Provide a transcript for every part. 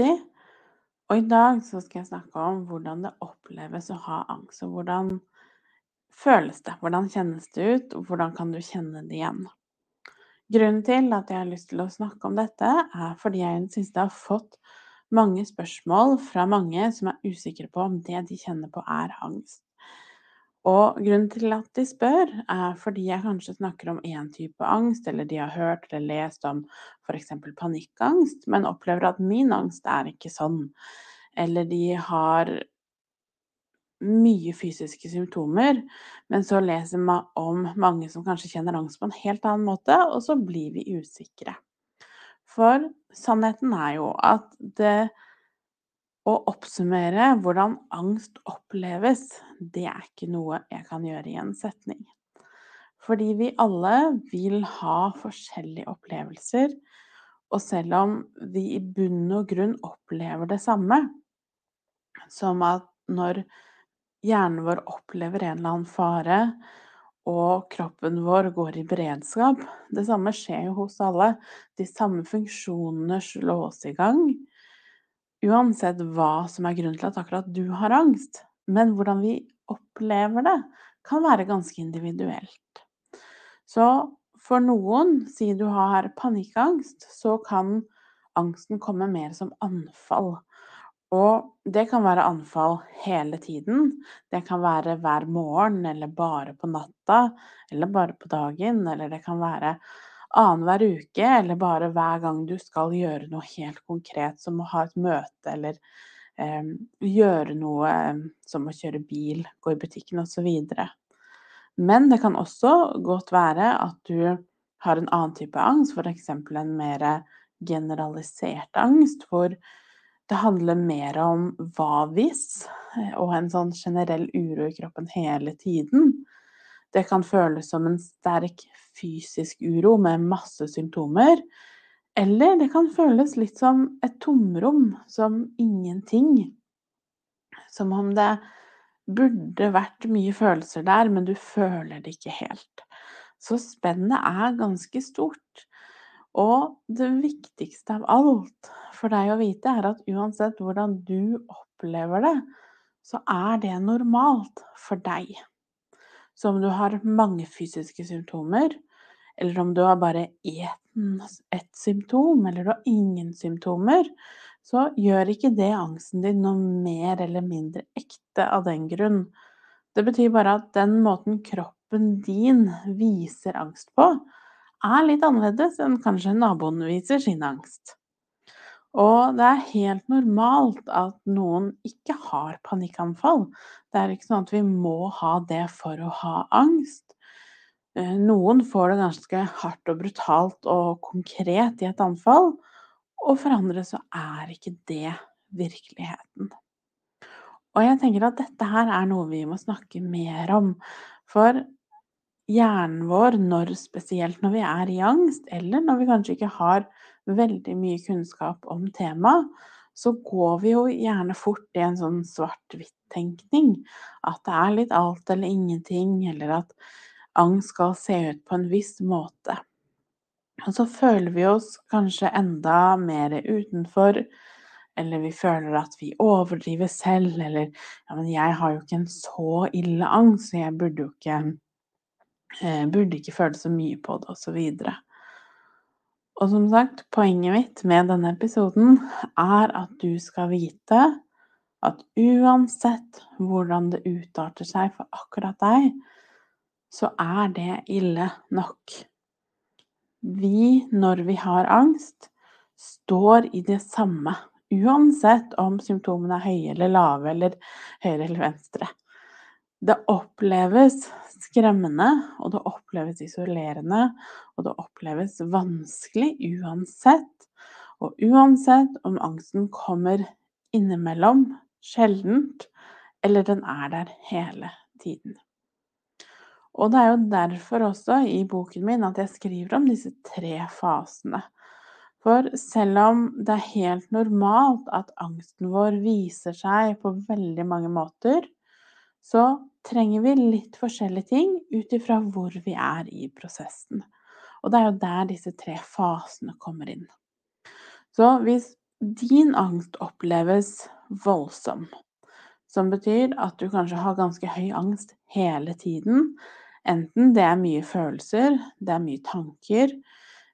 Og i dag så skal jeg snakke om hvordan det oppleves å ha angst, og hvordan føles det? Hvordan kjennes det ut, og hvordan kan du kjenne det igjen? Grunnen til at jeg har lyst til å snakke om dette, er fordi jeg i det har fått mange spørsmål fra mange som er usikre på om det de kjenner på, er angst. Og grunnen til at de spør, er fordi jeg kanskje snakker om én type angst, eller de har hørt eller lest om f.eks. panikkangst, men opplever at min angst er ikke sånn. Eller de har mye fysiske symptomer, men så leser man om mange som kanskje kjenner angst på en helt annen måte, og så blir vi usikre. For sannheten er jo at det å oppsummere hvordan angst oppleves, det er ikke noe jeg kan gjøre i en setning. Fordi vi alle vil ha forskjellige opplevelser, og selv om vi i bunn og grunn opplever det samme, som at når hjernen vår opplever en eller annen fare, og kroppen vår går i beredskap Det samme skjer jo hos alle. De samme funksjonene slås i gang uansett hva som er grunnen til at akkurat du har angst. Men hvordan vi opplever det, kan være ganske individuelt. Så for noen, si du har panikkangst, så kan angsten komme mer som anfall. Og det kan være anfall hele tiden. Det kan være hver morgen, eller bare på natta, eller bare på dagen. Eller det kan være annenhver uke, eller bare hver gang du skal gjøre noe helt konkret, som å ha et møte eller eh, gjøre noe eh, som å kjøre bil, gå i butikken osv. Men det kan også godt være at du har en annen type angst, f.eks. en mer generalisert angst, hvor det handler mer om hva hvis, eh, og en sånn generell uro i kroppen hele tiden. Det kan føles som en sterk fysisk uro med masse symptomer. Eller det kan føles litt som et tomrom, som ingenting. Som om det burde vært mye følelser der, men du føler det ikke helt. Så spennet er ganske stort. Og det viktigste av alt for deg å vite, er at uansett hvordan du opplever det, så er det normalt for deg. Så om du har mange fysiske symptomer, eller om du har bare ett symptom, eller du har ingen symptomer, så gjør ikke det angsten din noe mer eller mindre ekte av den grunn. Det betyr bare at den måten kroppen din viser angst på, er litt annerledes enn kanskje naboen viser sin angst. Og det er helt normalt at noen ikke har panikkanfall. Det er ikke sånn at vi må ha det for å ha angst. Eh, noen får det ganske hardt og brutalt og konkret i et anfall, og for andre så er ikke det virkeligheten. Og jeg tenker at dette her er noe vi må snakke mer om. For hjernen vår, når, spesielt når vi er i angst, eller når vi kanskje ikke har veldig mye kunnskap om temaet, så går vi jo gjerne fort i en sånn svart-hvitt-tenkning. At det er litt alt eller ingenting, eller at angst skal se ut på en viss måte. Og så føler vi oss kanskje enda mer utenfor, eller vi føler at vi overdriver selv, eller ja, men jeg har jo ikke en så ille angst, så jeg burde jo ikke eh, Burde ikke føle så mye på det, og så videre. Og som sagt, poenget mitt med denne episoden er at du skal vite at uansett hvordan det utarter seg for akkurat deg, så er det ille nok. Vi, når vi har angst, står i det samme, uansett om symptomene er høye eller lave, eller høyre eller venstre. Det oppleves skremmende, og det oppleves isolerende, og det oppleves vanskelig uansett. Og uansett om angsten kommer innimellom, sjeldent, eller den er der hele tiden. Og det er jo derfor også i boken min at jeg skriver om disse tre fasene. For selv om det er helt normalt at angsten vår viser seg på veldig mange måter, så trenger vi litt forskjellige ting ut ifra hvor vi er i prosessen. Og det er jo der disse tre fasene kommer inn. Så hvis din angst oppleves voldsom, som betyr at du kanskje har ganske høy angst hele tiden, enten det er mye følelser, det er mye tanker,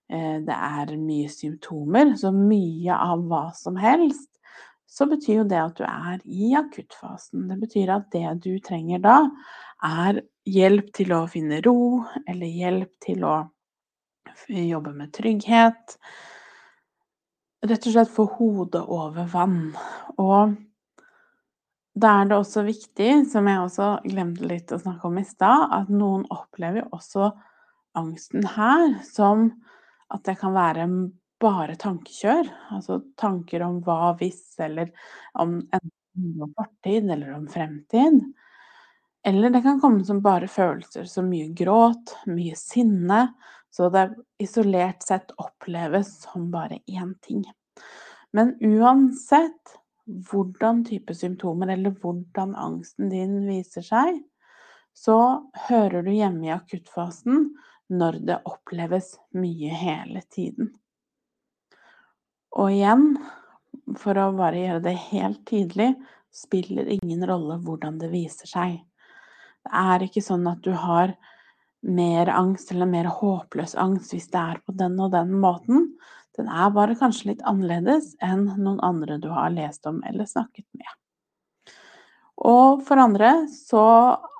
eh, det er mye symptomer, så mye av hva som helst, så betyr jo det at du er i akuttfasen. Det betyr at det du trenger da, er hjelp til å finne ro, eller hjelp til å jobbe med trygghet. Rett og slett få hodet over vann. Og da er det også viktig, som jeg også glemte litt å snakke om i stad, at noen opplever også angsten her som at det kan være bare tankekjør. Altså tanker om hva hvis, eller om enten fortid eller om fremtid. Eller det kan komme som bare følelser, som mye gråt, mye sinne. Så det isolert sett oppleves som bare én ting. Men uansett hvordan type symptomer eller hvordan angsten din viser seg, så hører du hjemme i akuttfasen når det oppleves mye hele tiden. Og igjen, for å bare gjøre det helt tydelig, spiller ingen rolle hvordan det viser seg. Det er ikke sånn at du har mer angst eller mer håpløs angst hvis det er på den og den måten. Den er bare kanskje litt annerledes enn noen andre du har lest om eller snakket med. Og for andre så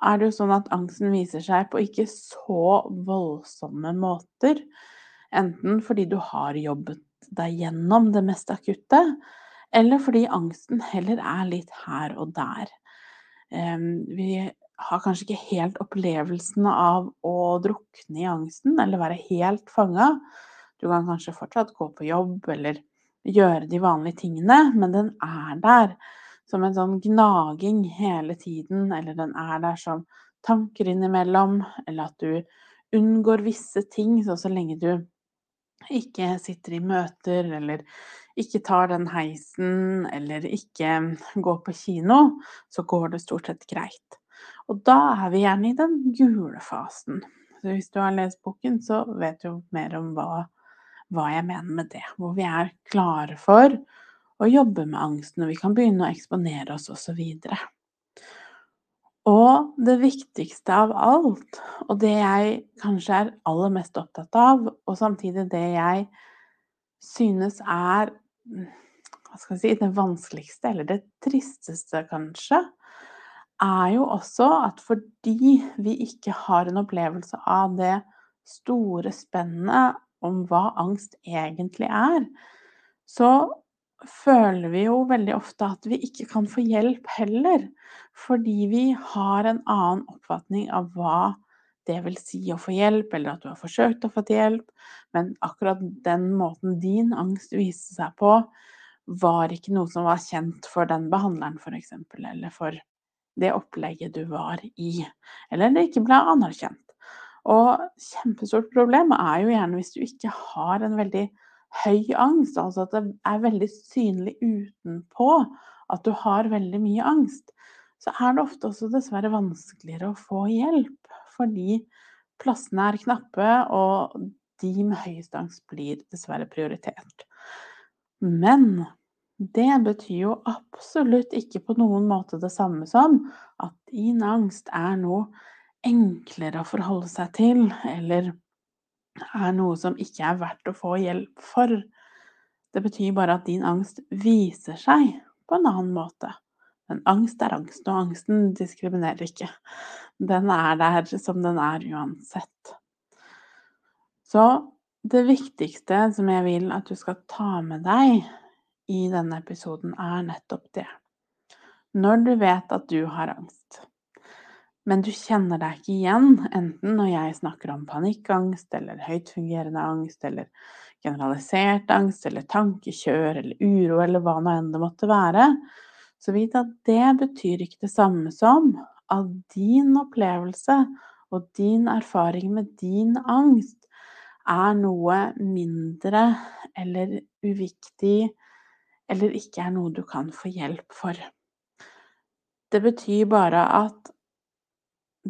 er det jo sånn at angsten viser seg på ikke så voldsomme måter. Enten fordi du har jobbet deg gjennom det mest akutte, eller fordi angsten heller er litt her og der. Vi har kanskje ikke helt opplevelsen av å drukne i angsten, eller være helt fanga. Du kan kanskje fortsatt gå på jobb eller gjøre de vanlige tingene, men den er der som en sånn gnaging hele tiden, eller den er der som tanker innimellom, eller at du unngår visse ting, så, så lenge du ikke sitter i møter, eller ikke tar den heisen, eller ikke går på kino, så går det stort sett greit. Og da er vi gjerne i den gule fasen. Så hvis du har lest boken, så vet du mer om hva, hva jeg mener med det. Hvor vi er klare for å jobbe med angsten, og vi kan begynne å eksponere oss osv. Og det viktigste av alt, og det jeg kanskje er aller mest opptatt av, og samtidig det jeg synes er hva skal jeg si, det vanskeligste, eller det tristeste kanskje, er jo også at fordi vi ikke har en opplevelse av det store spennet om hva angst egentlig er, så føler vi jo veldig ofte at vi ikke kan få hjelp heller. Fordi vi har en annen oppfatning av hva det vil si å få hjelp, eller at du har forsøkt å få hjelp, men akkurat den måten din angst viste seg på, var ikke noe som var kjent for den behandleren, f.eks., eller for det opplegget du var i, eller det ikke ble anerkjent. Og kjempestort problem er jo gjerne hvis du ikke har en veldig høy angst, altså at det er veldig synlig utenpå at du har veldig mye angst, så er det ofte også dessverre vanskeligere å få hjelp. Fordi plassene er knappe, og de med høyest angst blir dessverre prioritert. Men det betyr jo absolutt ikke på noen måte det samme som at din angst er noe enklere å forholde seg til, eller er noe som ikke er verdt å få hjelp for. Det betyr bare at din angst viser seg på en annen måte. Men angst er angst, og angsten diskriminerer ikke. Den er der som den er uansett. Så det viktigste som jeg vil at du skal ta med deg i denne episoden, er nettopp det. Når du vet at du har angst, men du kjenner deg ikke igjen, enten når jeg snakker om panikkangst eller høytfungerende angst eller generalisert angst eller tankekjør eller uro eller hva nå enn det måtte være, så vit at det betyr ikke det samme som at din opplevelse og din erfaring med din angst er noe mindre eller uviktig eller ikke er noe du kan få hjelp for. Det betyr bare at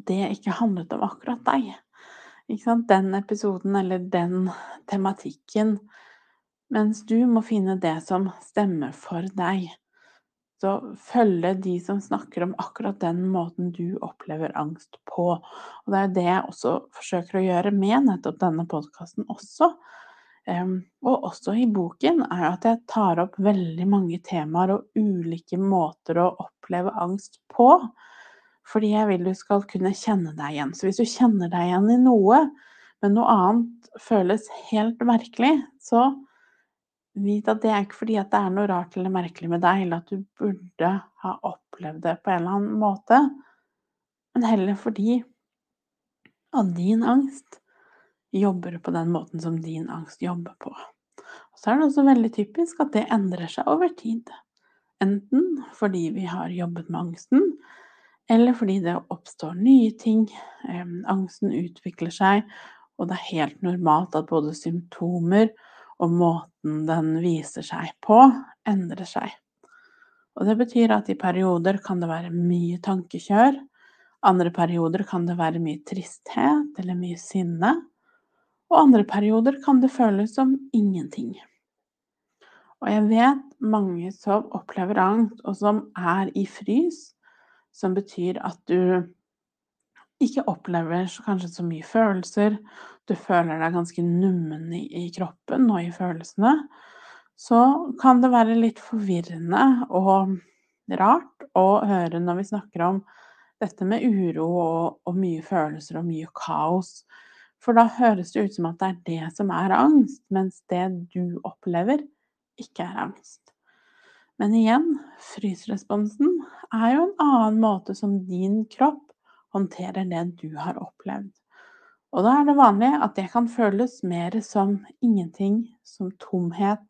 det ikke handlet om akkurat deg. Den episoden eller den tematikken. Mens du må finne det som stemmer for deg. Så følge de som snakker om akkurat den måten du opplever angst på. Og det er det jeg også forsøker å gjøre med nettopp denne podkasten også. og også i boken er at jeg tar opp veldig mange temaer og ulike måter å oppleve angst på. Fordi jeg vil du skal kunne kjenne deg igjen. Så hvis du kjenner deg igjen i noe, men noe annet føles helt merkelig, så Vit at det er ikke fordi at det er noe rart eller merkelig med deg, eller at du burde ha opplevd det på en eller annen måte, men heller fordi at din angst jobber på den måten som din angst jobber på. Og så er det også veldig typisk at det endrer seg over tid. Enten fordi vi har jobbet med angsten, eller fordi det oppstår nye ting. Angsten utvikler seg, og det er helt normalt at både symptomer og måten den viser seg på, endrer seg. Og det betyr at i perioder kan det være mye tankekjør, andre perioder kan det være mye tristhet eller mye sinne, og andre perioder kan det føles som ingenting. Og jeg vet mange som opplever angst, og som er i frys, som betyr at du ikke opplever kanskje så mye følelser, du føler deg ganske nummen i kroppen og i følelsene, så kan det være litt forvirrende og rart å høre når vi snakker om dette med uro og, og mye følelser og mye kaos. For da høres det ut som at det er det som er angst, mens det du opplever, ikke er angst. Men igjen, frysresponsen er jo en annen måte som din kropp håndterer det du har opplevd. Og da er det vanlig at det kan føles mer som ingenting, som tomhet,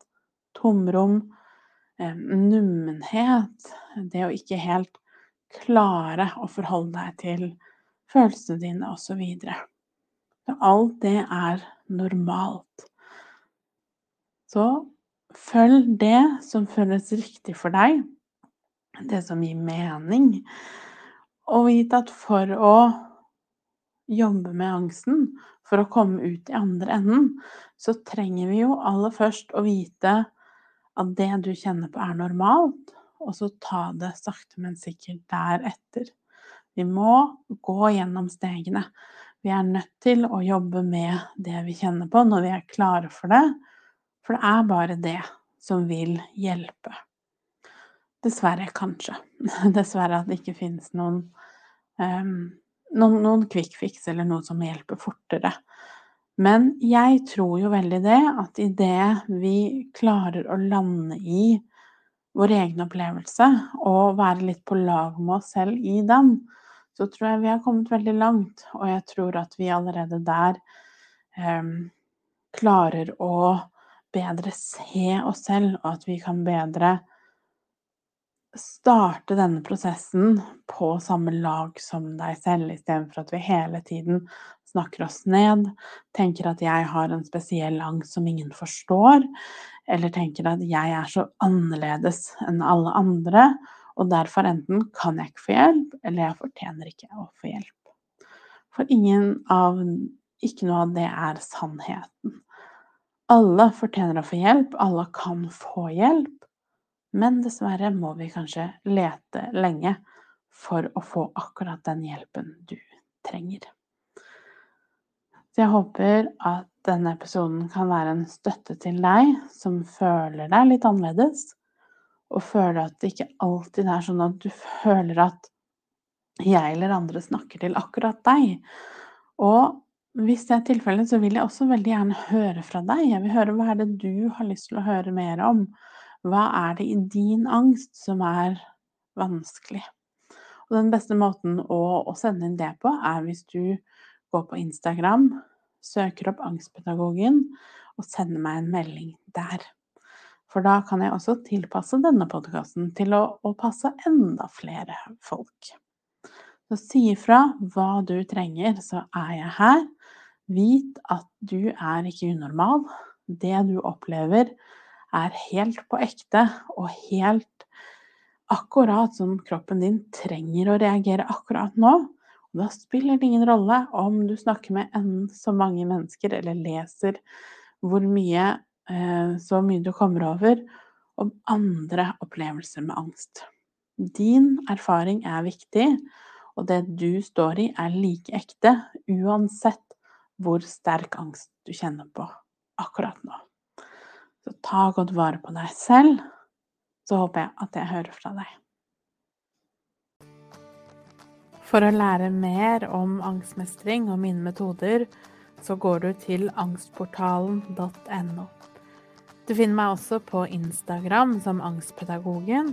tomrom, eh, nummenhet. Det å ikke helt klare å forholde deg til følelsene dine osv. Alt det er normalt. Så følg det som føles riktig for deg, det som gir mening. Og vit at for å jobbe med angsten, for å komme ut i andre enden, så trenger vi jo aller først å vite at det du kjenner på, er normalt, og så ta det sakte, men sikkert deretter. Vi må gå gjennom stegene. Vi er nødt til å jobbe med det vi kjenner på, når vi er klare for det. For det er bare det som vil hjelpe. Dessverre, kanskje. Dessverre at det ikke finnes noen um, noen, noen quick fix eller noe som hjelper fortere. Men jeg tror jo veldig det at idet vi klarer å lande i vår egen opplevelse og være litt på lag med oss selv i den, så tror jeg vi har kommet veldig langt. Og jeg tror at vi allerede der um, klarer å bedre se oss selv, og at vi kan bedre starte denne prosessen på samme lag som deg selv, istedenfor at vi hele tiden snakker oss ned, tenker at jeg har en spesiell angst som ingen forstår, eller tenker at jeg er så annerledes enn alle andre, og derfor enten kan jeg ikke få hjelp, eller jeg fortjener ikke å få hjelp. For ingen av Ikke noe av det er sannheten. Alle fortjener å få hjelp, alle kan få hjelp, men dessverre må vi kanskje lete lenge for å få akkurat den hjelpen du trenger. Så jeg håper at denne episoden kan være en støtte til deg som føler deg litt annerledes, og føler at det ikke alltid er sånn at du føler at jeg eller andre snakker til akkurat deg. Og hvis det er tilfellet, så vil jeg også veldig gjerne høre fra deg. Jeg vil høre hva er det du har lyst til å høre mer om. Hva er det i din angst som er vanskelig? Og den beste måten å, å sende inn det på, er hvis du går på Instagram, søker opp Angstpedagogen og sender meg en melding der. For da kan jeg også tilpasse denne podkasten til å, å, passe enda flere folk. Så si ifra hva du trenger, så er jeg her. Vit at du er ikke unormal. Det du opplever, er helt på ekte og helt akkurat som kroppen din trenger å reagere akkurat nå. Og da spiller det ingen rolle om du snakker med enn så mange mennesker eller leser hvor mye, eh, så mye du kommer over om andre opplevelser med angst. Din erfaring er viktig, og det du står i, er like ekte uansett hvor sterk angst du kjenner på akkurat nå. Så ta godt vare på deg selv, så håper jeg at jeg hører fra deg. For å lære mer om angstmestring og mine metoder, så går du til angstportalen.no. Du finner meg også på Instagram som Angstpedagogen,